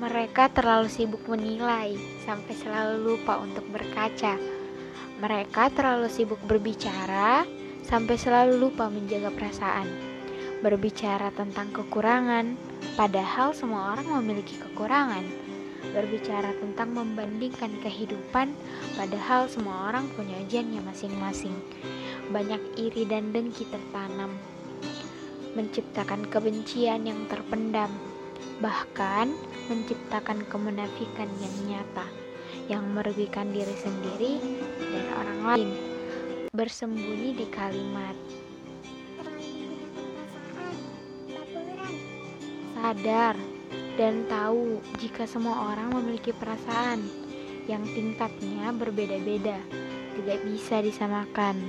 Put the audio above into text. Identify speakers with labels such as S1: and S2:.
S1: Mereka terlalu sibuk menilai sampai selalu lupa untuk berkaca. Mereka terlalu sibuk berbicara sampai selalu lupa menjaga perasaan. Berbicara tentang kekurangan, padahal semua orang memiliki kekurangan. Berbicara tentang membandingkan kehidupan, padahal semua orang punya ujiannya masing-masing. Banyak iri dan dengki tertanam, menciptakan kebencian yang terpendam, bahkan menciptakan kemenafikan yang nyata, yang merugikan diri sendiri dan orang lain. Bersembunyi di kalimat sadar dan tahu jika semua orang memiliki perasaan yang tingkatnya berbeda-beda, tidak bisa disamakan.